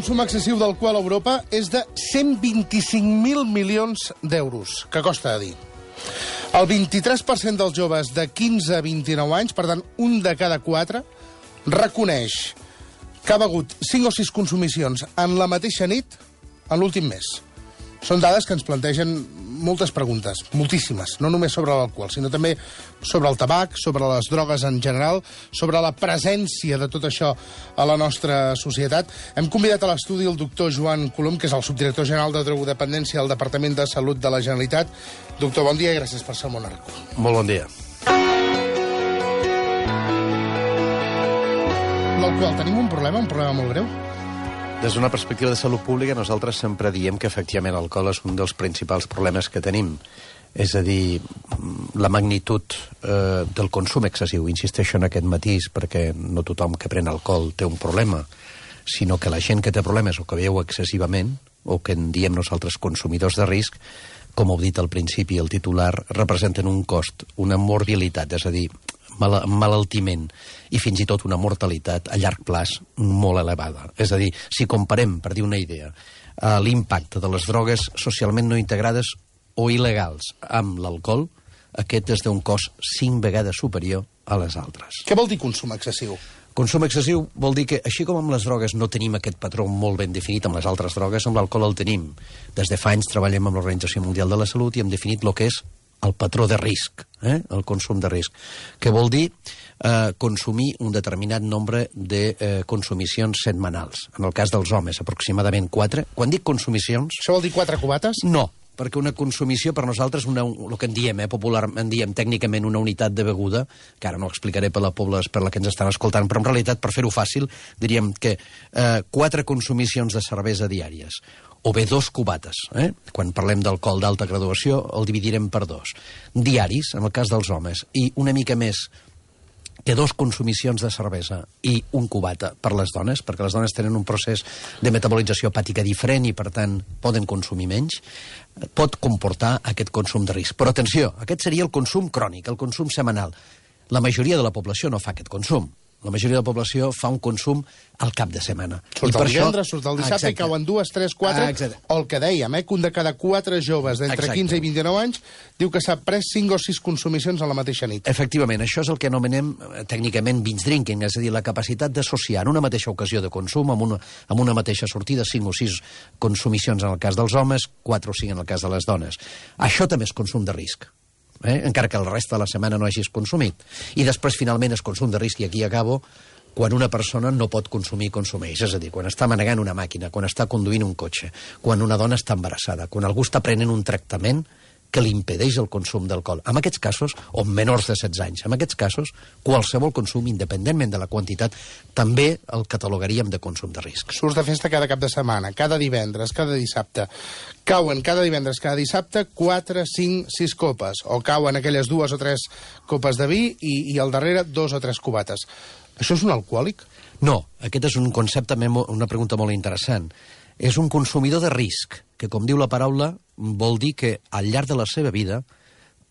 consum excessiu d'alcohol a Europa és de 125.000 milions d'euros, que costa a dir. El 23% dels joves de 15 a 29 anys, per tant, un de cada quatre, reconeix que ha begut 5 o 6 consumicions en la mateixa nit en l'últim mes. Són dades que ens plantegen moltes preguntes, moltíssimes, no només sobre l'alcohol, sinó també sobre el tabac, sobre les drogues en general, sobre la presència de tot això a la nostra societat. Hem convidat a l'estudi el doctor Joan Colom, que és el subdirector general de drogodependència al Departament de Salut de la Generalitat. Doctor, bon dia i gràcies per ser al Monarco. Molt bon dia. L'alcohol, tenim un problema, un problema molt greu? Des d'una perspectiva de salut pública, nosaltres sempre diem que efectivament l'alcohol és un dels principals problemes que tenim. És a dir, la magnitud eh, del consum excessiu. Insisteixo en aquest matís perquè no tothom que pren alcohol té un problema, sinó que la gent que té problemes o que veu excessivament, o que en diem nosaltres consumidors de risc, com heu dit al principi, el titular, representen un cost, una morbilitat, és a dir, mal malaltiment i fins i tot una mortalitat a llarg plaç molt elevada. És a dir, si comparem, per dir una idea, eh, l'impacte de les drogues socialment no integrades o il·legals amb l'alcohol, aquest és d'un cost cinc vegades superior a les altres. Què vol dir consum excessiu? Consum excessiu vol dir que, així com amb les drogues no tenim aquest patró molt ben definit, amb les altres drogues, amb l'alcohol el tenim. Des de fa anys treballem amb l'Organització Mundial de la Salut i hem definit el que és el patró de risc, eh? el consum de risc, que vol dir eh, consumir un determinat nombre de eh, consumicions setmanals. En el cas dels homes, aproximadament 4. Quan dic consumicions... Això vol dir quatre cubates? No, perquè una consumició per nosaltres, una, el que en diem, eh, popularment diem tècnicament una unitat de beguda, que ara no explicaré per la, pobles, per la que ens estan escoltant, però en realitat, per fer-ho fàcil, diríem que eh, quatre consumicions de cervesa diàries o bé dos cubates. Eh? Quan parlem d'alcohol d'alta graduació, el dividirem per dos. Diaris, en el cas dels homes, i una mica més que dos consumicions de cervesa i un cubata per les dones, perquè les dones tenen un procés de metabolització hepàtica diferent i, per tant, poden consumir menys, pot comportar aquest consum de risc. Però atenció, aquest seria el consum crònic, el consum setmanal. La majoria de la població no fa aquest consum la majoria de la població fa un consum al cap de setmana. Surt I per el divendres, això... surt el dissabte, i cauen dues, tres, quatre, ah, o el que dèiem, eh, que un de cada quatre joves d'entre 15 i 29 anys diu que s'ha pres 5 o 6 consumicions a la mateixa nit. Efectivament, això és el que anomenem eh, tècnicament binge drinking, és a dir, la capacitat d'associar en una mateixa ocasió de consum, amb una, amb una mateixa sortida, 5 o 6 consumicions en el cas dels homes, 4 o 5 en el cas de les dones. Això també és consum de risc eh? encara que el resta de la setmana no hagis consumit. I després, finalment, es consum de risc, i aquí acabo, quan una persona no pot consumir i consumeix. És a dir, quan està manegant una màquina, quan està conduint un cotxe, quan una dona està embarassada, quan algú està prenent un tractament que li impedeix el consum d'alcohol. En aquests casos, o menors de 16 anys, en aquests casos, qualsevol consum, independentment de la quantitat, també el catalogaríem de consum de risc. Surts de festa cada cap de setmana, cada divendres, cada dissabte. Cauen cada divendres, cada dissabte, 4, 5, 6 copes. O cauen aquelles dues o tres copes de vi i, i al darrere dos o tres cubates. Això és un alcohòlic? No, aquest és un concepte, una pregunta molt interessant. És un consumidor de risc, que, com diu la paraula, vol dir que al llarg de la seva vida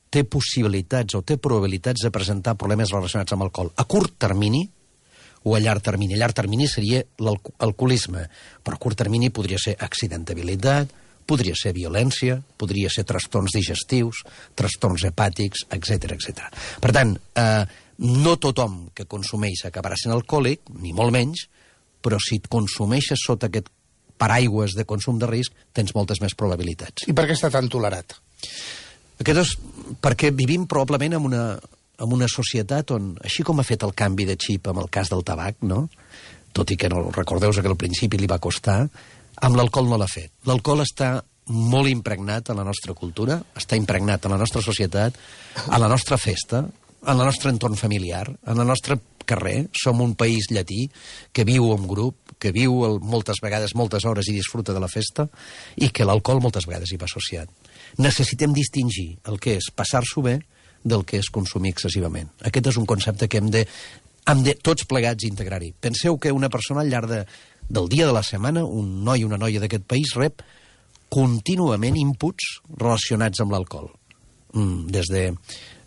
té possibilitats o té probabilitats de presentar problemes relacionats amb alcohol. A curt termini o a llarg termini. A llarg termini seria l'alcoholisme, però a curt termini podria ser accidentabilitat, podria ser violència, podria ser trastorns digestius, trastorns hepàtics, etc etc. Per tant, eh, no tothom que consumeix acabarà sent alcohòlic, ni molt menys, però si et consumeixes sota aquest paraigües de consum de risc, tens moltes més probabilitats. I per què està tan tolerat? Aquest és perquè vivim probablement en una, en una societat on, així com ha fet el canvi de xip amb el cas del tabac, no? tot i que no recordeu que al principi li va costar, amb l'alcohol no l'ha fet. L'alcohol està molt impregnat en la nostra cultura, està impregnat en la nostra societat, a la nostra festa, en el nostre entorn familiar, en el nostre carrer. Som un país llatí que viu en grup, que viu el, moltes vegades moltes hores i disfruta de la festa i que l'alcohol moltes vegades hi va associat. Necessitem distingir el que és passar-s'ho bé del que és consumir excessivament. Aquest és un concepte que hem de, hem de tots plegats integrar-hi. Penseu que una persona al llarg de, del dia de la setmana, un noi o una noia d'aquest país, rep contínuament inputs relacionats amb l'alcohol. Mm, des de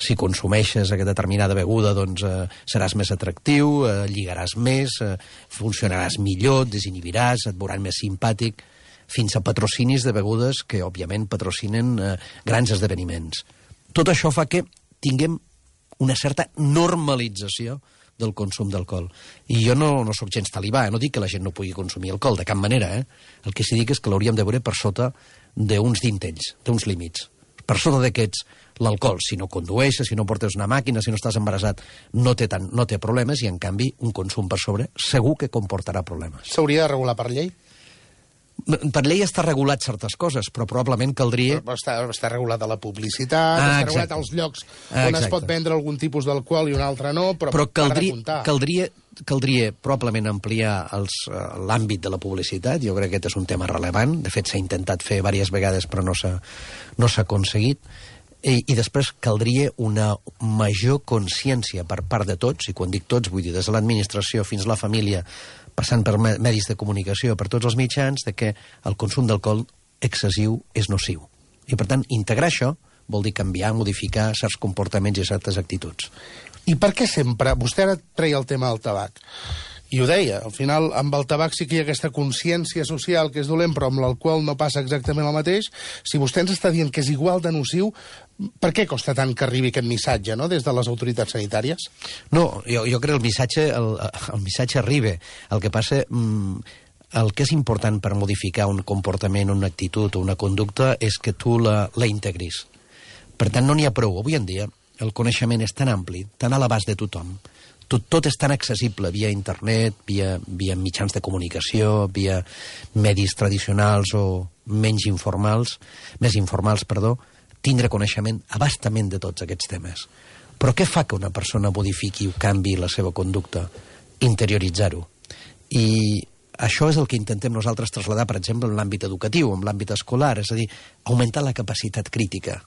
si consumeixes aquesta determinada beguda doncs eh, seràs més atractiu, eh, lligaràs més, eh, funcionaràs millor, desinhibiràs, et veuran més simpàtic, fins a patrocinis de begudes que, òbviament, patrocinen eh, grans esdeveniments. Tot això fa que tinguem una certa normalització del consum d'alcohol. I jo no, no sóc gens talibà, eh? no dic que la gent no pugui consumir alcohol, de cap manera. Eh? El que sí dic és que l'hauríem de veure per sota d'uns dintells, d'uns límits. Per sota d'aquests, l'alcohol, si no condueixes, si no portes una màquina, si no estàs embarassat, no té, tant, no té problemes, i en canvi un consum per sobre segur que comportarà problemes. S'hauria de regular per llei? Per llei està regulat certes coses, però probablement caldria... Està, està regulada la publicitat, ah, està regulat els llocs on exacte. es pot vendre algun tipus d'alcohol i un altre no, però, però caldria, caldria, caldria probablement ampliar eh, l'àmbit de la publicitat, jo crec que aquest és un tema rellevant, de fet s'ha intentat fer diverses vegades però no s'ha no aconseguit, i, i després caldria una major consciència per part de tots, i quan dic tots vull dir des de l'administració fins a la família, passant per medis de comunicació, per tots els mitjans, de que el consum d'alcohol excessiu és nociu. I, per tant, integrar això vol dir canviar, modificar certs comportaments i certes actituds. I per què sempre... Vostè ara treia el tema del tabac. I ho deia, al final amb el tabac sí que hi ha aquesta consciència social que és dolent, però amb l'alcohol no passa exactament el mateix. Si vostè ens està dient que és igual de nociu, per què costa tant que arribi aquest missatge no? des de les autoritats sanitàries? No, jo, jo crec que el missatge, el, el missatge arriba. El que passa... Mm, el que és important per modificar un comportament, una actitud o una conducta és que tu la, la integris. Per tant, no n'hi ha prou. Avui en dia el coneixement és tan ampli, tan a l'abast de tothom, tot, tot és tan accessible via internet, via, via mitjans de comunicació, via medis tradicionals o menys informals, més informals, perdó, tindre coneixement abastament de tots aquests temes. Però què fa que una persona modifiqui o canvi la seva conducta? Interioritzar-ho. I això és el que intentem nosaltres traslladar, per exemple, en l'àmbit educatiu, en l'àmbit escolar, és a dir, augmentar la capacitat crítica.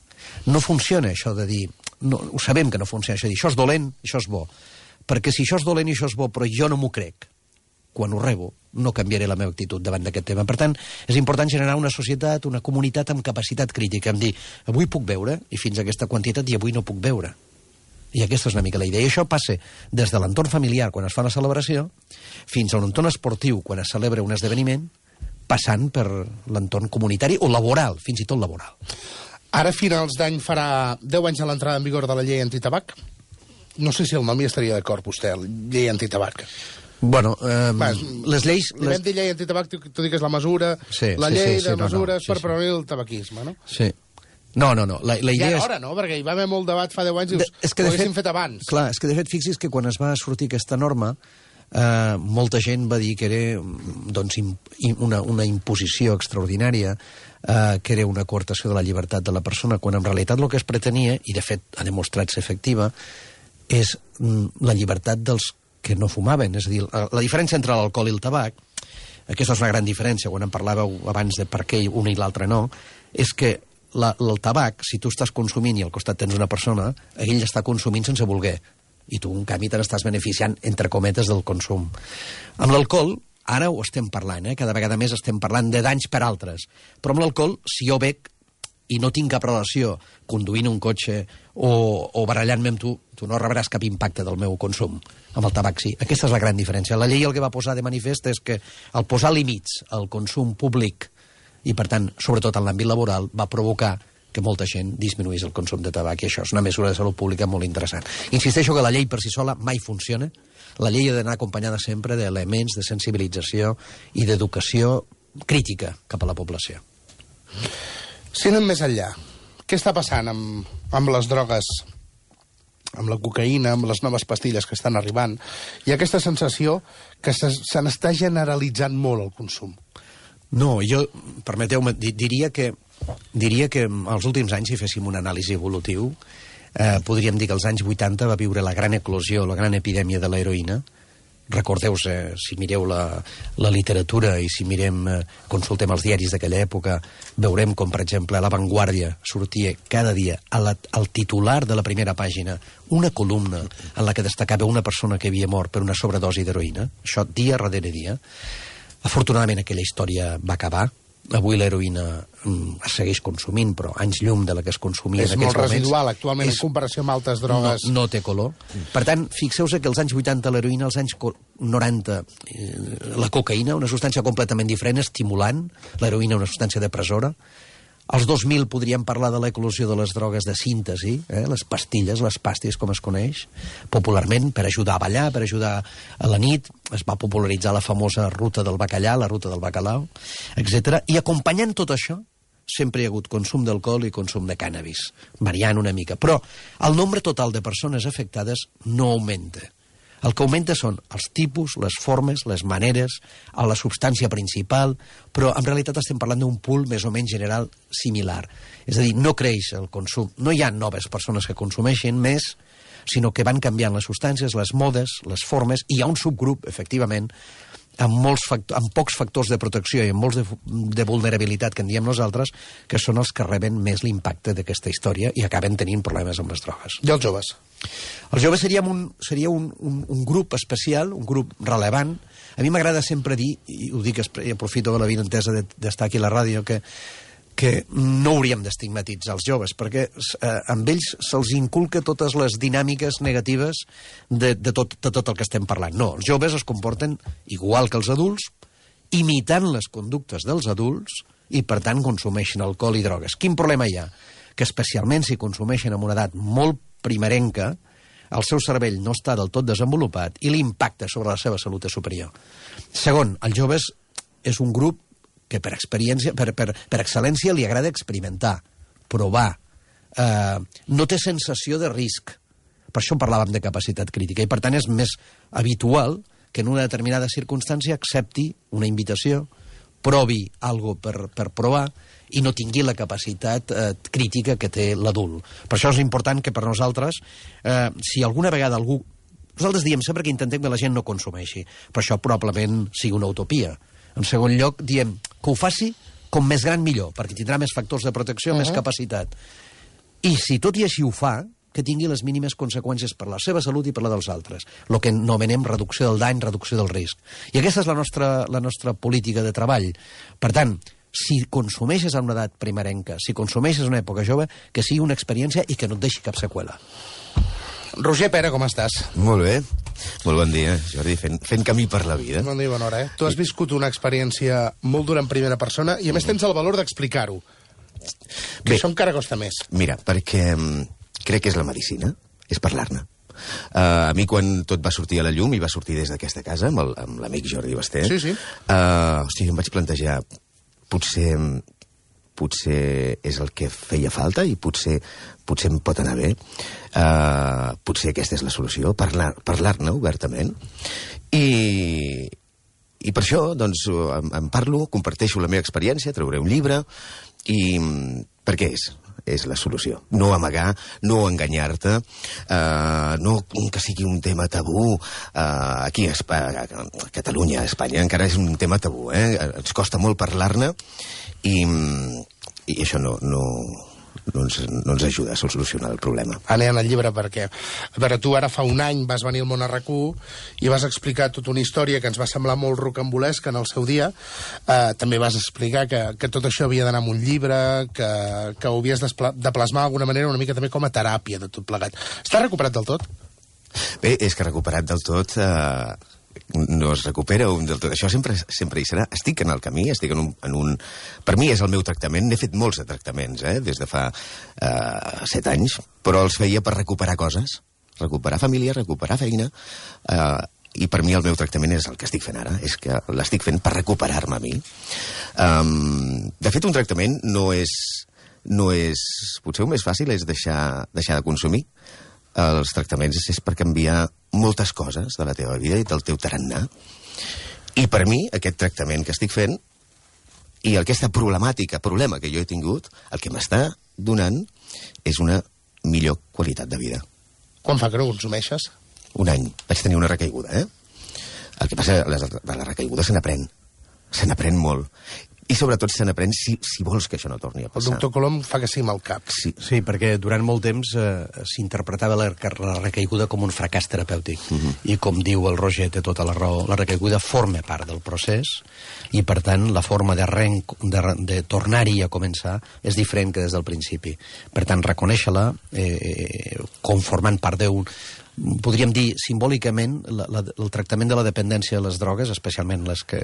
No funciona això de dir, no, ho sabem que no funciona això de dir, això és dolent, això és bo perquè si això és dolent i això és bo, però jo no m'ho crec, quan ho rebo, no canviaré la meva actitud davant d'aquest tema. Per tant, és important generar una societat, una comunitat amb capacitat crítica, amb dir, avui puc veure, i fins a aquesta quantitat, i avui no puc veure. I aquesta és una mica la idea. I això passa des de l'entorn familiar, quan es fa la celebració, fins a un entorn esportiu, quan es celebra un esdeveniment, passant per l'entorn comunitari o laboral, fins i tot laboral. Ara, a finals d'any, farà 10 anys de l'entrada en vigor de la llei antitabac? No sé si el nom hi estaria d'acord, vostè, llei antitabac. Bueno, eh, Va, les lleis... Li vam dir llei antitabac, tot i que és la mesura, sí, la sí, llei sí, sí, de mesures no, no, sí, per prevenir el tabaquisme, no? Sí. No, no, no. La, la idea ja era hora, no? Perquè hi va haver molt debat fa 10 anys i dius, de, és que ho haguéssim fet, fet abans. Clar, és que de fet fixi's que quan es va sortir aquesta norma eh, molta gent va dir que era doncs, una, una imposició extraordinària, eh, que era una coartació de la llibertat de la persona, quan en realitat el que es pretenia, i de fet ha demostrat ser efectiva, és mm, la llibertat dels que no fumaven. És a dir, la diferència entre l'alcohol i el tabac, aquesta és una gran diferència, quan en parlàveu abans de per què un i l'altre no, és que la, el tabac, si tu estàs consumint i al costat tens una persona, ell està consumint sense voler. I tu, en canvi, te n'estàs beneficiant, entre cometes, del consum. Amb l'alcohol, ara ho estem parlant, eh? cada vegada més estem parlant de danys per altres. Però amb l'alcohol, si jo bec i no tinc cap relació conduint un cotxe o, o barallant-me amb tu, tu no rebràs cap impacte del meu consum. Amb el tabac sí. Aquesta és la gran diferència. La llei el que va posar de manifest és que al posar límits al consum públic i, per tant, sobretot en l'àmbit laboral, va provocar que molta gent disminuís el consum de tabac i això és una mesura de salut pública molt interessant. Insisteixo que la llei per si sola mai funciona. La llei ha d'anar acompanyada sempre d'elements de sensibilització i d'educació crítica cap a la població. Si anem més enllà, què està passant amb, amb les drogues, amb la cocaïna, amb les noves pastilles que estan arribant? Hi ha aquesta sensació que se, se n'està generalitzant molt el consum. No, jo, permeteu-me, diria que diria que els últims anys, si féssim un anàlisi evolutiu, eh, podríem dir que als anys 80 va viure la gran eclosió, la gran epidèmia de l'heroïna, recordeu eh, si mireu la, la literatura i si mirem, eh, consultem els diaris d'aquella època, veurem com, per exemple, a La Vanguardia sortia cada dia a la, al titular de la primera pàgina una columna en la que destacava una persona que havia mort per una sobredosi d'heroïna, això dia darrere dia. Afortunadament aquella història va acabar, Avui l'heroïna mm, es segueix consumint, però anys llum de la que es consumia És en molt aquells moments. residual actualment És- en comparació amb altres drogues. no, no té color. Per tant, fixeu-se que als anys 80 l'heroïna, als anys co- 90 eh, la cocaïna, una substància completament diferent, estimulant, l'heroïna una substància depressora. Als 2000 podríem parlar de l'eclosió de les drogues de síntesi, eh? les pastilles, les pàsties, com es coneix, popularment, per ajudar a ballar, per ajudar a la nit. Es va popularitzar la famosa ruta del bacallà, la ruta del bacalao, etc. I acompanyant tot això, sempre hi ha hagut consum d'alcohol i consum de cànnabis, variant una mica. Però el nombre total de persones afectades no augmenta. El que augmenta són els tipus, les formes, les maneres, la substància principal, però en realitat estem parlant d'un pool més o menys general similar. És a dir, no creix el consum, no hi ha noves persones que consumeixin més, sinó que van canviant les substàncies, les modes, les formes, i hi ha un subgrup, efectivament, amb, molts factors, amb pocs factors de protecció i amb molts de, de vulnerabilitat, que en diem nosaltres, que són els que reben més l'impacte d'aquesta història i acaben tenint problemes amb les drogues. I els joves? Els joves seríem un, seria un, un, un grup especial, un grup relevant. A mi m'agrada sempre dir, i ho dic i aprofito de la vinentesa d'estar aquí a la ràdio, que, que no hauríem d'estigmatitzar els joves, perquè eh, amb ells se'ls inculca totes les dinàmiques negatives de, de, tot, de tot el que estem parlant. No, els joves es comporten igual que els adults, imitant les conductes dels adults i, per tant, consumeixen alcohol i drogues. Quin problema hi ha? Que especialment si consumeixen en una edat molt primerenca, el seu cervell no està del tot desenvolupat i l'impacte sobre la seva salut és superior. Segon, els joves és un grup que per experiència, per, per, per excel·lència li agrada experimentar, provar, eh, no té sensació de risc. Per això parlàvem de capacitat crítica i per tant és més habitual que en una determinada circumstància accepti una invitació, provi algo per, per provar i no tingui la capacitat eh, crítica que té l'adult. Per això és important que per nosaltres, eh, si alguna vegada algú... Nosaltres diem sempre que intentem que la gent no consumeixi, però això probablement sigui una utopia. En segon lloc, diem que ho faci com més gran millor, perquè tindrà més factors de protecció, uh -huh. més capacitat. I si tot i així ho fa, que tingui les mínimes conseqüències per la seva salut i per la dels altres. El que anomenem reducció del dany, reducció del risc. I aquesta és la nostra, la nostra política de treball. Per tant, si consumeixes en una edat primerenca, si consumeixes en una època jove, que sigui una experiència i que no et deixi cap seqüela. Roger Pera, com estàs? Molt bé. Molt bon dia, Jordi, fent, fent camí per la vida. Bon dia bona hora, eh? Tu has viscut una experiència molt dura en primera persona i, a més, tens el valor d'explicar-ho. Que Bé. això encara costa més. Mira, perquè mm, crec que és la medicina, és parlar-ne. Uh, a mi quan tot va sortir a la llum i va sortir des d'aquesta casa amb l'amic Jordi Basté Sí, sí. uh, hòstia, em vaig plantejar potser potser és el que feia falta i potser, potser em pot anar bé. Uh, potser aquesta és la solució, parlar-ne parlar obertament. I, i per això, doncs, em, em parlo, comparteixo la meva experiència, trauré un llibre, i mm, per què és? És la solució. No amagar, no enganyar-te, eh, no que sigui un tema tabú. Eh, aquí a, Espa a Catalunya, a Espanya, encara és un tema tabú. Eh? Ens costa molt parlar-ne i, mm, i això no, no, no, ens, no ens ajuda a solucionar el problema. Anant al llibre perquè, a veure, tu ara fa un any vas venir al món i vas explicar tota una història que ens va semblar molt rocambolesca en el seu dia. Eh, també vas explicar que, que tot això havia d'anar amb un llibre, que, que ho havies de plasmar d'alguna manera una mica també com a teràpia de tot plegat. Està recuperat del tot? Bé, és que recuperat del tot eh, no es recupera un del tot. Això sempre, sempre hi serà. Estic en el camí, estic en un... En un... Per mi és el meu tractament. N'he fet molts de tractaments, eh, des de fa eh, set anys, però els feia per recuperar coses. Recuperar família, recuperar feina... Eh, i per mi el meu tractament és el que estic fent ara, és que l'estic fent per recuperar-me a mi. Um, de fet, un tractament no és, no és... Potser el més fàcil és deixar, deixar de consumir. Els tractaments és per canviar moltes coses de la teva vida i del teu tarannà. I per mi, aquest tractament que estic fent i aquesta problemàtica, problema que jo he tingut, el que m'està donant és una millor qualitat de vida. Quan fa que no consumeixes? Un any. Vaig tenir una recaiguda, eh? El que passa, les, de la recaiguda se n'aprèn. Se n'aprèn molt. I sobretot se n'aprèn si, si vols que això no torni a El passar. doctor Colom fa que sí amb el cap. Sí. Sí, perquè durant molt temps eh, s'interpretava la, la recaiguda com un fracàs terapèutic. Uh -huh. I com diu el Roger, té tota la raó, la recaiguda forma part del procés i, per tant, la forma de, de, de tornar-hi a començar és diferent que des del principi. Per tant, reconèixer-la eh, com formant part d'un podríem dir simbòlicament la, la, el tractament de la dependència de les drogues, especialment les que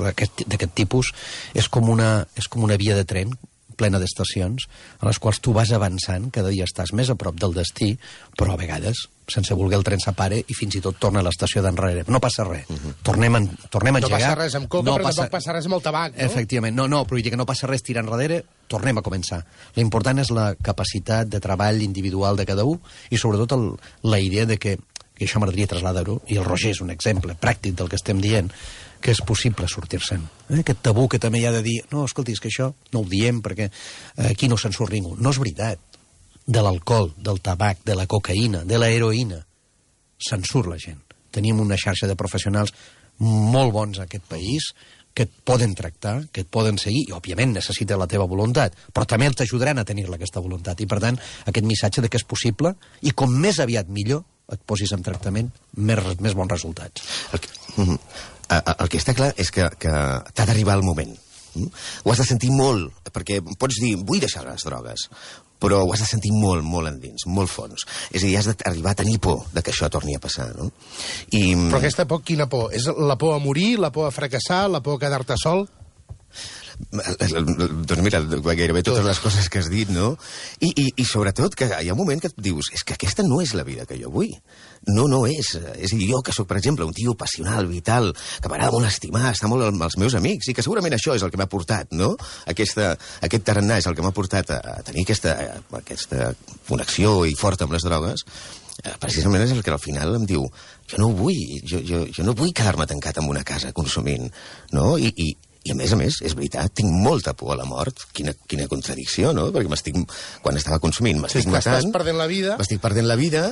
d'aquest tipus, és com, una, és com una via de tren plena d'estacions, a les quals tu vas avançant, cada dia estàs més a prop del destí, però a vegades, sense voler el tren s'apare i fins i tot torna a l'estació d'enrere. No passa res. Uh -huh. Tornem, a, tornem a No engegar. passa res amb coca, no però passa... tampoc passa res amb el tabac, no? Efectivament. No, no, però que no passa res tirant enrere, tornem a començar. L'important és la capacitat de treball individual de cada un i sobretot el, la idea de que, que això m'agradaria traslladar-ho, i el Roger és un exemple pràctic del que estem dient, que és possible sortir-se'n. Eh? Aquest tabú que també hi ha de dir, no, escolti, és que això no ho diem perquè eh, aquí no se'n surt ningú. No és veritat. De l'alcohol, del tabac, de la cocaïna, de la heroïna, se'n surt la gent. Tenim una xarxa de professionals molt bons a aquest país que et poden tractar, que et poden seguir, i òbviament necessita la teva voluntat, però també t'ajudaran a tenir-la aquesta voluntat. I per tant, aquest missatge de que és possible, i com més aviat millor et posis en tractament, més, més bons resultats. El que, uh -huh. el que està clar és que, que t'ha d'arribar el moment. Mm? Ho has de sentir molt, perquè pots dir, vull deixar les drogues, però ho has de sentir molt, molt endins, molt fons. És a dir, has d'arribar a tenir por de que això torni a passar, no? I, Però aquesta por, quina por? És la por a morir, la por a fracassar, la por a quedar-te sol? Doncs mira, gairebé totes les coses que has dit, no? I, i, I sobretot que hi ha un moment que et dius és que aquesta no és la vida que jo vull. No, no és. És a dir, jo que sóc, per exemple, un tio passional, vital, que m'agrada molt estimar, estar molt amb els meus amics, i que segurament això és el que m'ha portat, no? Aquesta, aquest tarannà és el que m'ha portat a, a tenir aquesta, aquesta connexió i forta amb les drogues, eh, precisament és el que al final em diu jo no vull, jo, jo, jo no vull quedar-me tancat en una casa consumint, no? I, i, i a més a més, és veritat, tinc molta por a la mort. Quina, quina contradicció, no? Perquè m'estic... Quan estava consumint, m'estic Sí, matant... estàs perdent la vida. M'estic perdent la vida.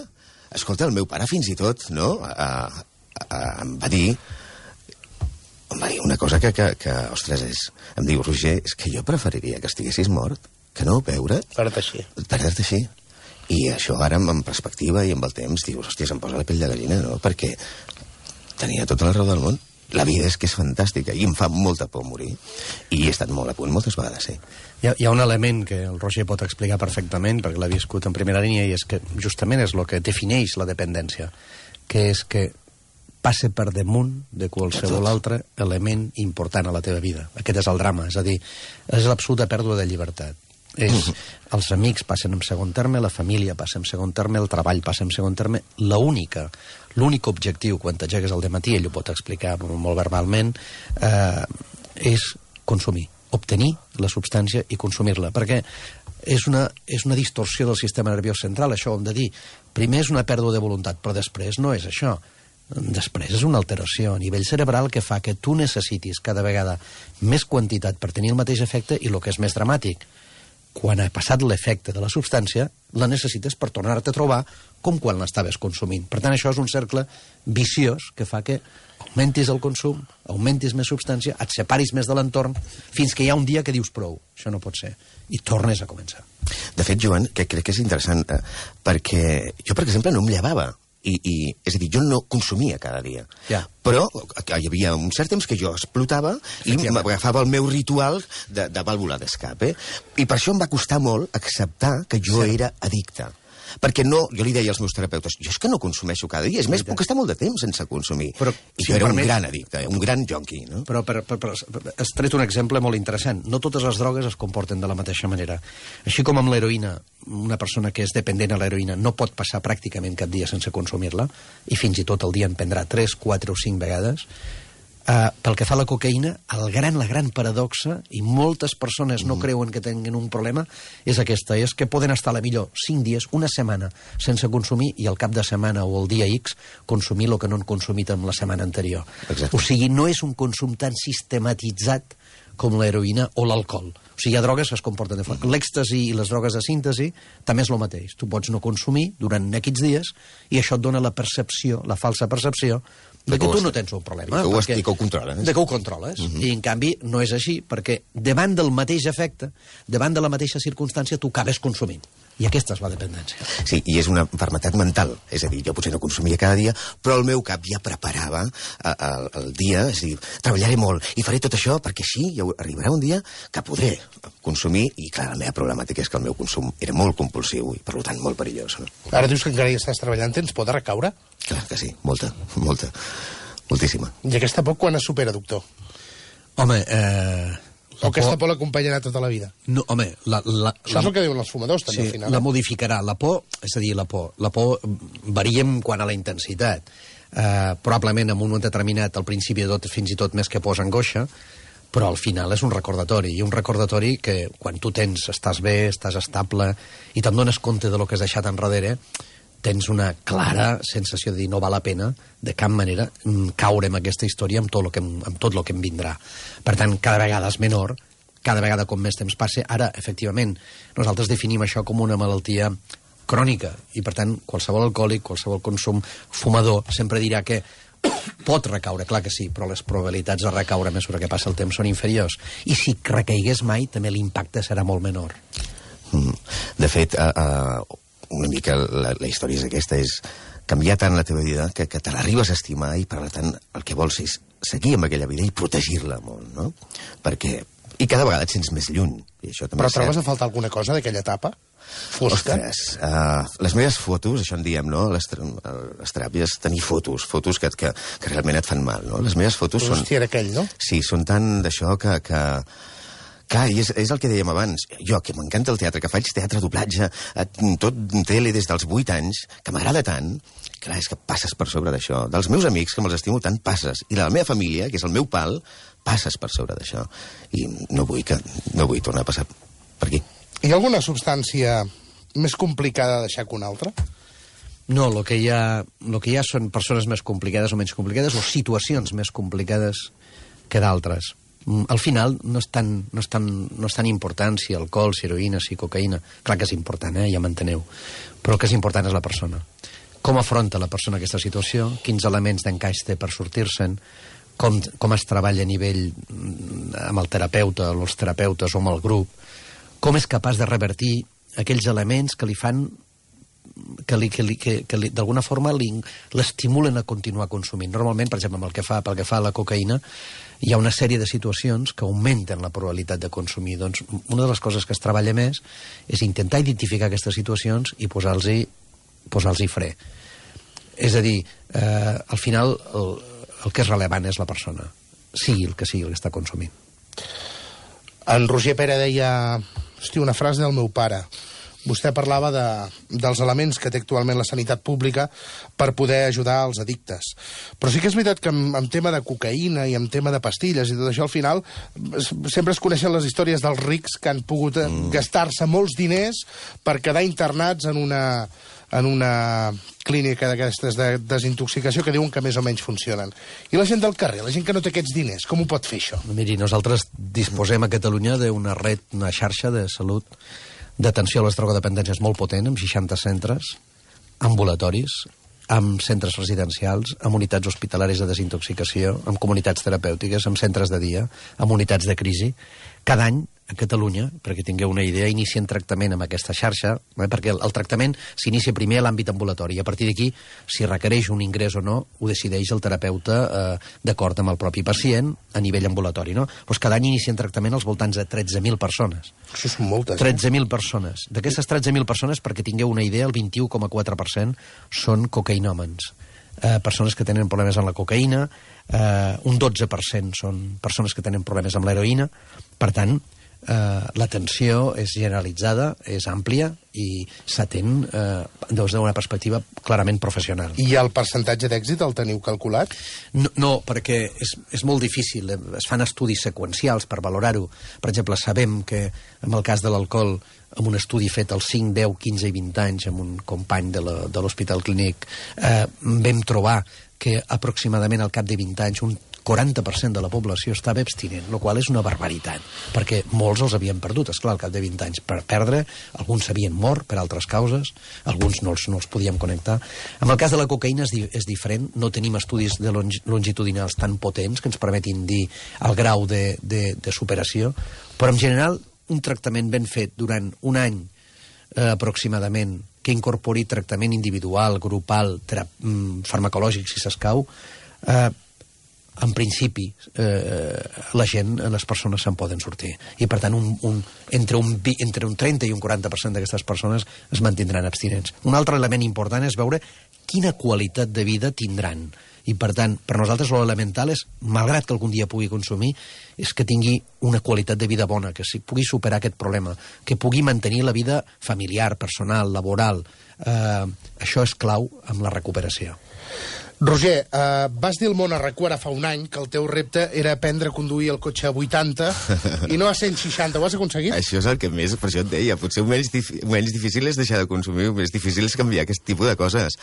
Escolta, el meu pare fins i tot, no?, a, a, a, em va dir em va dir una cosa que, que, que ostres, és... Em diu, Roger, és que jo preferiria que estiguessis mort que no veure Perdre així. perdre-te així. I això ara, en perspectiva i amb el temps, dius, hòstia, em posa la pell de gallina, no? Perquè tenia tota la raó del món. La vida és que és fantàstica i em fa molta por morir. I he estat molt a punt moltes vegades, sí. Hi ha, hi ha un element que el Roger pot explicar perfectament, perquè l'ha viscut en primera línia, i és que justament és el que defineix la dependència, que és que passe per damunt de qualsevol altre element important a la teva vida. Aquest és el drama, és a dir, és l'absoluta pèrdua de llibertat. És, els amics passen en segon terme, la família passa en segon terme, el treball passa en segon terme. La única, l'únic objectiu quan t'aixeques al matí, ell ho pot explicar molt verbalment, eh, és consumir, obtenir la substància i consumir-la, perquè és una, és una distorsió del sistema nerviós central, això ho hem de dir. Primer és una pèrdua de voluntat, però després no és això. Després és una alteració a nivell cerebral que fa que tu necessitis cada vegada més quantitat per tenir el mateix efecte i el que és més dramàtic, quan ha passat l'efecte de la substància, la necessites per tornar-te a trobar com quan l'estaves consumint. Per tant, això és un cercle viciós que fa que augmentis el consum, augmentis més substància, et separis més de l'entorn, fins que hi ha un dia que dius prou, això no pot ser, i tornes a començar. De fet, Joan, que crec que és interessant, eh, perquè jo, per exemple, no em llevava. I, i, és a dir, jo no consumia cada dia. Ja. Però hi havia un cert temps que jo explotava i m'agafava el meu ritual de, de vàlvula d'escape. I per això em va costar molt acceptar que jo Cert. era addicte. Perquè no, jo li deia als meus terapeutes, jo és que no consumeixo cada dia, és més, puc estar molt de temps sense consumir. Però, I si jo era permets- un gran addicte, un gran jonqui, no? Però per, per, per, has tret un exemple molt interessant. No totes les drogues es comporten de la mateixa manera. Així com amb l'heroïna, una persona que és dependent a l'heroïna no pot passar pràcticament cap dia sense consumir-la, i fins i tot el dia en prendrà 3, 4 o 5 vegades, Uh, pel que fa a la cocaïna, el gran, la gran paradoxa, i moltes persones no creuen que tinguin un problema, és aquesta, és que poden estar a la millor 5 dies, una setmana, sense consumir, i al cap de setmana o el dia X consumir el que no han consumit en la setmana anterior. Exacte. O sigui, no és un consum tan sistematitzat com l'heroïna o l'alcohol. O sigui, hi ha drogues que es comporten de forma... L'èxtasi i les drogues de síntesi també és el mateix. Tu pots no consumir durant aquests dies i això et dona la percepció, la falsa percepció, De que tu no tens un problema. I que ho perquè- i que ho controles. De que ho controles. I, en canvi, no és així, perquè davant del mateix efecte, davant de la mateixa circumstància, tu acabes consumint. I aquesta és la dependència. Sí, i és una enfermetat mental. És a dir, jo potser no consumia cada dia, però el meu cap ja preparava eh, el, el dia, és a dir, treballaré molt i faré tot això perquè així ja arribarà un dia que podré consumir i, clar, la meva problemàtica és que el meu consum era molt compulsiu i, per tant, molt perillós. No? Ara dius que encara hi estàs treballant, tens por de recaure? Clar que sí, molta, molta, moltíssima. I aquesta por quan es supera, doctor? Home, eh... O aquesta por l'acompanyarà tota la vida? No, home, la, la, Això és el que diuen els fumadors, també, sí, al final. la eh? modificarà. La por, és a dir, la por, la por varia en quant a la intensitat. Eh, probablement en un moment determinat, al principi de tot, fins i tot més que posa angoixa, però al final és un recordatori, i un recordatori que quan tu tens, estàs bé, estàs estable, i te'n dones compte de lo que has deixat enrere, tens una clara sensació de dir no val la pena de cap manera mm, caure en aquesta història amb tot el que, amb tot el que em vindrà. Per tant, cada vegada és menor, cada vegada com més temps passe. Ara, efectivament, nosaltres definim això com una malaltia crònica i, per tant, qualsevol alcohòlic, qualsevol consum fumador sempre dirà que pot recaure, clar que sí, però les probabilitats de recaure a mesura que passa el temps són inferiors. I si recaigués mai, també l'impacte serà molt menor. Mm. De fet, uh, una mica la, la història és aquesta, és canviar tant la teva vida que, que te l'arribes a estimar i, per tant, el que vols és seguir amb aquella vida i protegir-la molt, no? Perquè... I cada vegada et sents més lluny. I això també Però trobes a faltar alguna cosa d'aquella etapa? Fosca? Ostres, uh, les meves fotos, això en diem, no? Les, les teràpies, tenir fotos, fotos que, que, que realment et fan mal, no? Les meves fotos són... Hòstia, era aquell, no? Sí, són tan d'això que... que Clar, i és, és el que dèiem abans. Jo, que m'encanta el teatre, que faig teatre, doblatge, eh, tot tele des dels 8 anys, que m'agrada tant, clar, és que passes per sobre d'això. Dels meus amics, que me'ls estimo tant, passes. I de la meva família, que és el meu pal, passes per sobre d'això. I no vull, que, no vull tornar a passar per aquí. Hi ha alguna substància més complicada de deixar que una altra? No, el que, hi ha, lo que hi ha són persones més complicades o menys complicades o situacions més complicades que d'altres. Mm, Al final no és, tan, no, és tan, no és tan important si alcohol, si heroïna, si cocaïna. Clar que és important, eh? ja m'enteneu. Però el que és important és la persona. Com afronta la persona aquesta situació, quins elements d'encaix té per sortir-se'n, com, com es treballa a nivell mm, amb el terapeuta, els terapeutes o amb el grup, com és capaç de revertir aquells elements que li fan que, li, que, li, que, que d'alguna forma l'estimulen a continuar consumint. Normalment, per exemple, amb el que fa, pel que fa a la cocaïna, hi ha una sèrie de situacions que augmenten la probabilitat de consumir. Doncs una de les coses que es treballa més és intentar identificar aquestes situacions i posar-los posar fre. És a dir, eh, al final el, el que és rellevant és la persona, sigui el que sigui el que està consumint. En Roger Pere deia... Hosti, una frase del meu pare. Vostè parlava de, dels elements que té actualment la sanitat pública per poder ajudar els addictes. Però sí que és veritat que en, en tema de cocaïna i en tema de pastilles i tot això, al final, sempre es coneixen les històries dels rics que han pogut mm. gastar-se molts diners per quedar internats en una, en una clínica d'aquestes de desintoxicació que diuen que més o menys funcionen. I la gent del carrer, la gent que no té aquests diners, com ho pot fer això? Miri, nosaltres disposem a Catalunya d'una red, una xarxa de salut d'atenció a les drogodependències molt potent, amb 60 centres, ambulatoris, amb centres residencials, amb unitats hospitalaris de desintoxicació, amb comunitats terapèutiques, amb centres de dia, amb unitats de crisi. Cada any, a Catalunya, perquè tingueu una idea, inicien tractament amb aquesta xarxa, eh, perquè el, el tractament s'inicia primer a l'àmbit ambulatori, i a partir d'aquí, si requereix un ingrés o no, ho decideix el terapeuta eh, d'acord amb el propi pacient a nivell ambulatori. No? Doncs cada any inicien tractament als voltants de 13.000 persones. Això són moltes. eh? 13.000 persones. D'aquestes 13.000 persones, perquè tingueu una idea, el 21,4% són cocaïnòmens. Eh, persones que tenen problemes amb la cocaïna, eh, un 12% són persones que tenen problemes amb l'heroïna. Per tant, eh, l'atenció és generalitzada, és àmplia i s'atén eh, des d'una perspectiva clarament professional. I el percentatge d'èxit el teniu calculat? No, no perquè és, és molt difícil. eh, Es fan estudis seqüencials per valorar-ho. Per exemple, sabem que en el cas de l'alcohol, amb un estudi fet als 5, 10, 15 i 20 anys amb un company de l'Hospital Clínic, eh, vam trobar que aproximadament al cap de 20 anys un 40% de la població estava abstinent, el qual és una barbaritat, perquè molts els havien perdut, és clar al cap de 20 anys per perdre, alguns s'havien mort per altres causes, alguns no els, no els podíem connectar. En el cas de la cocaïna és, di és diferent, no tenim estudis de longitudinals tan potents que ens permetin dir el grau de, de, de superació, però en general un tractament ben fet durant un any eh, aproximadament que incorpori tractament individual, grupal, mm, farmacològic, si s'escau, eh, en principi eh, la gent, les persones se'n poden sortir. I per tant, un, un, entre, un, entre un 30 i un 40% d'aquestes persones es mantindran abstinents. Un altre element important és veure quina qualitat de vida tindran i per tant, per nosaltres l'elemental és, malgrat que algun dia pugui consumir, és que tingui una qualitat de vida bona, que si pugui superar aquest problema, que pugui mantenir la vida familiar, personal, laboral. Eh, això és clau amb la recuperació. Roger, eh, vas dir al món ara fa un any que el teu repte era aprendre a conduir el cotxe a 80 i no a 160. Ho has aconseguit? Això és el que més, per això et deia, potser menys, menys difícil és deixar de consumir, més difícil és canviar aquest tipus de coses.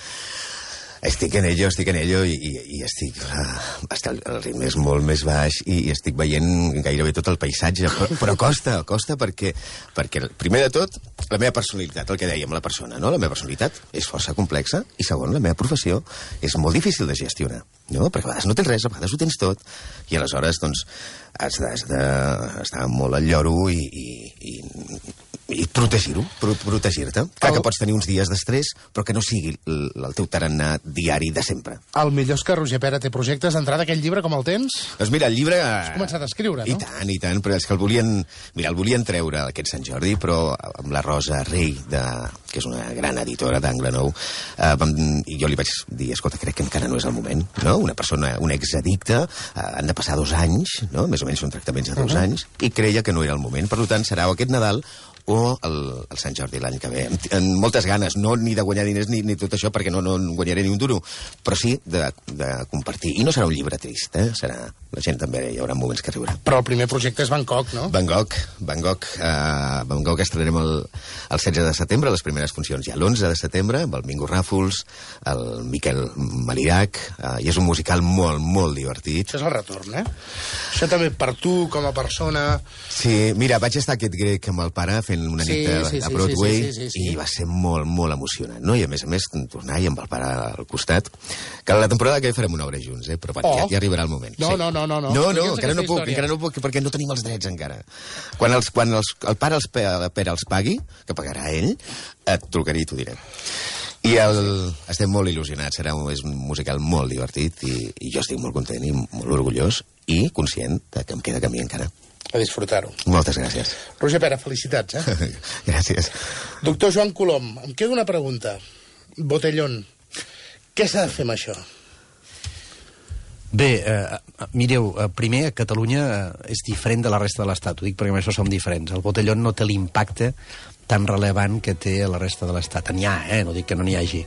Estic en ello, estic en ello i, i, i estic... Uh, el, el ritme és molt més baix i, i estic veient gairebé tot el paisatge, però, però costa, costa perquè, perquè, primer de tot, la meva personalitat, el que dèiem, la persona, no? La meva personalitat és força complexa i, segon, la meva professió és molt difícil de gestionar, no? Perquè a vegades no tens res, a vegades ho tens tot i aleshores, doncs, has d'estar molt al lloro i, i, i i protegir-ho, pro protegir-te. Clar el... que pots tenir uns dies d'estrès, però que no sigui el, el teu tarannà diari de sempre. El millor és que Roger Pera té projectes d'entrada aquell llibre, com el tens? Doncs mira, el llibre... Has començat a escriure, no? I tant, i tant, però és que el volien... Mira, el volien treure aquest Sant Jordi, però amb la Rosa Rei, de, que és una gran editora d'Angle Nou, eh, vam, i jo li vaig dir, escolta, crec que encara no és el moment, no? Una persona, un exaddicte, eh, han de passar dos anys, no? Més o menys són tractaments de dos uh -huh. anys, i creia que no era el moment. Per tant, serà aquest Nadal o el, el Sant Jordi l'any que ve. Amb, amb moltes ganes, no ni de guanyar diners ni, ni tot això, perquè no, no guanyaré ni un duro, però sí de, de compartir. I no serà un llibre trist, eh? Serà, la gent també hi haurà moments que riurà. Però el primer projecte és Bangkok, no? Bangkok, Bangkok. Uh, Bangkok estrenarem el, el 16 de setembre, les primeres funcions ja l'11 de setembre, amb el Mingo Ràfols, el Miquel Malirac, uh, i és un musical molt, molt divertit. Això és el retorn, eh? Això també per tu, com a persona... Sí, mira, vaig estar aquest grec amb el pare fent fent una sí, nit a, sí, a Broadway sí, sí, sí, sí, sí. i va ser molt, molt emocionant, no? I a més a més, tornar i amb el pare al costat, que la temporada que farem una obra junts, eh? Però oh. ja, ja arribarà el moment. No, sí. no, no, no. No, no, no encara no puc, encara no puc, perquè no tenim els drets encara. Quan, els, quan els, el pare els, el pere els pagui, que pagarà ell, et trucaré i t'ho diré. I el, estem molt il·lusionats, serà un, és un musical molt divertit i, i jo estic molt content i molt orgullós i conscient que em queda camí encara a disfrutar-ho. Moltes gràcies. Roger Pera, felicitats, eh? gràcies. Doctor Joan Colom, em queda una pregunta. Botellón, què s'ha de fer amb això? Bé, eh, mireu, eh, primer, a Catalunya eh, és diferent de la resta de l'Estat, ho dic perquè amb això som diferents. El botellón no té l'impacte tan relevant que té a la resta de l'Estat. N'hi ha, eh? no dic que no n'hi hagi.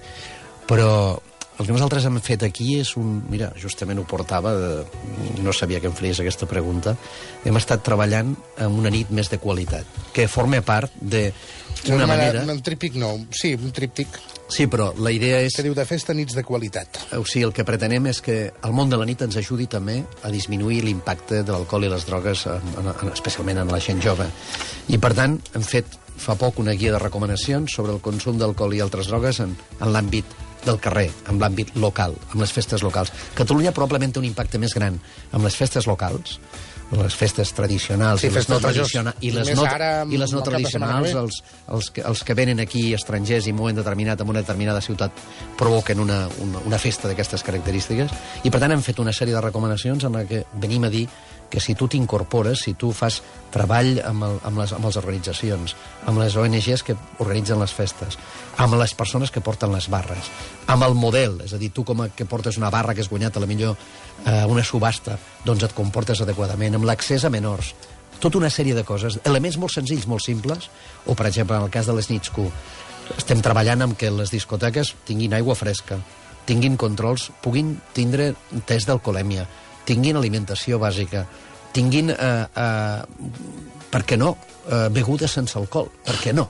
Però el que nosaltres hem fet aquí és un... Mira, justament ho portava, de, no sabia que em feies aquesta pregunta. Hem estat treballant en una nit més de qualitat, que forma part de una manera... Un tríptic no, sí, un tríptic. Sí, però la idea és... Que diu de festa nits de qualitat. O sigui, el que pretenem és que el món de la nit ens ajudi també a disminuir l'impacte de l'alcohol i les drogues, en, en, especialment en la gent jove. I, per tant, hem fet fa poc una guia de recomanacions sobre el consum d'alcohol i altres drogues en, en l'àmbit del carrer, amb l'àmbit local, amb les festes locals. Catalunya probablement té un impacte més gran amb les festes locals, les festes tradicionals sí, i les no tradicionals i les no, i les no tradicionals els, els, que, els que venen aquí estrangers i en un moment determinat en una determinada ciutat provoquen una, una, una festa d'aquestes característiques. I per tant hem fet una sèrie de recomanacions en la que venim a dir que si tu t'incorpores, si tu fas treball amb, el, amb, les, amb les organitzacions, amb les ONGs que organitzen les festes, amb les persones que porten les barres, amb el model, és a dir, tu com a, que portes una barra que has guanyat a la millor eh, una subhasta, doncs et comportes adequadament, amb l'accés a menors, tota una sèrie de coses, elements molt senzills, molt simples, o per exemple, en el cas de les nits Q, estem treballant amb que les discoteques tinguin aigua fresca, tinguin controls, puguin tindre test d'alcoholèmia, tinguin alimentació bàsica, tinguin, eh, eh, per què no, eh, begudes sense alcohol, per què no?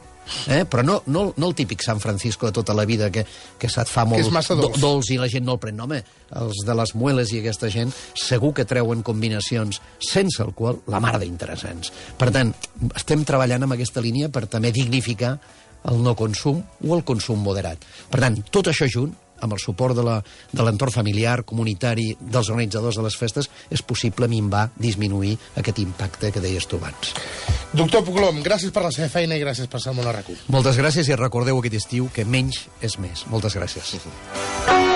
Eh? Però no, no, no el típic San Francisco de tota la vida, que, que se't fa molt massa dolç. dolç i la gent no el pren. No, home, els de les mueles i aquesta gent segur que treuen combinacions sense alcohol la mar d'interessants. Per tant, estem treballant amb aquesta línia per també dignificar el no consum o el consum moderat. Per tant, tot això junt, amb el suport de l'entorn familiar, comunitari, dels organitzadors de les festes, és possible minvar, disminuir aquest impacte que deies tu abans. Doctor Puglom, gràcies per la seva feina i gràcies per ser molt a Moltes gràcies i recordeu aquest estiu que menys és més. Moltes gràcies. Sí, sí.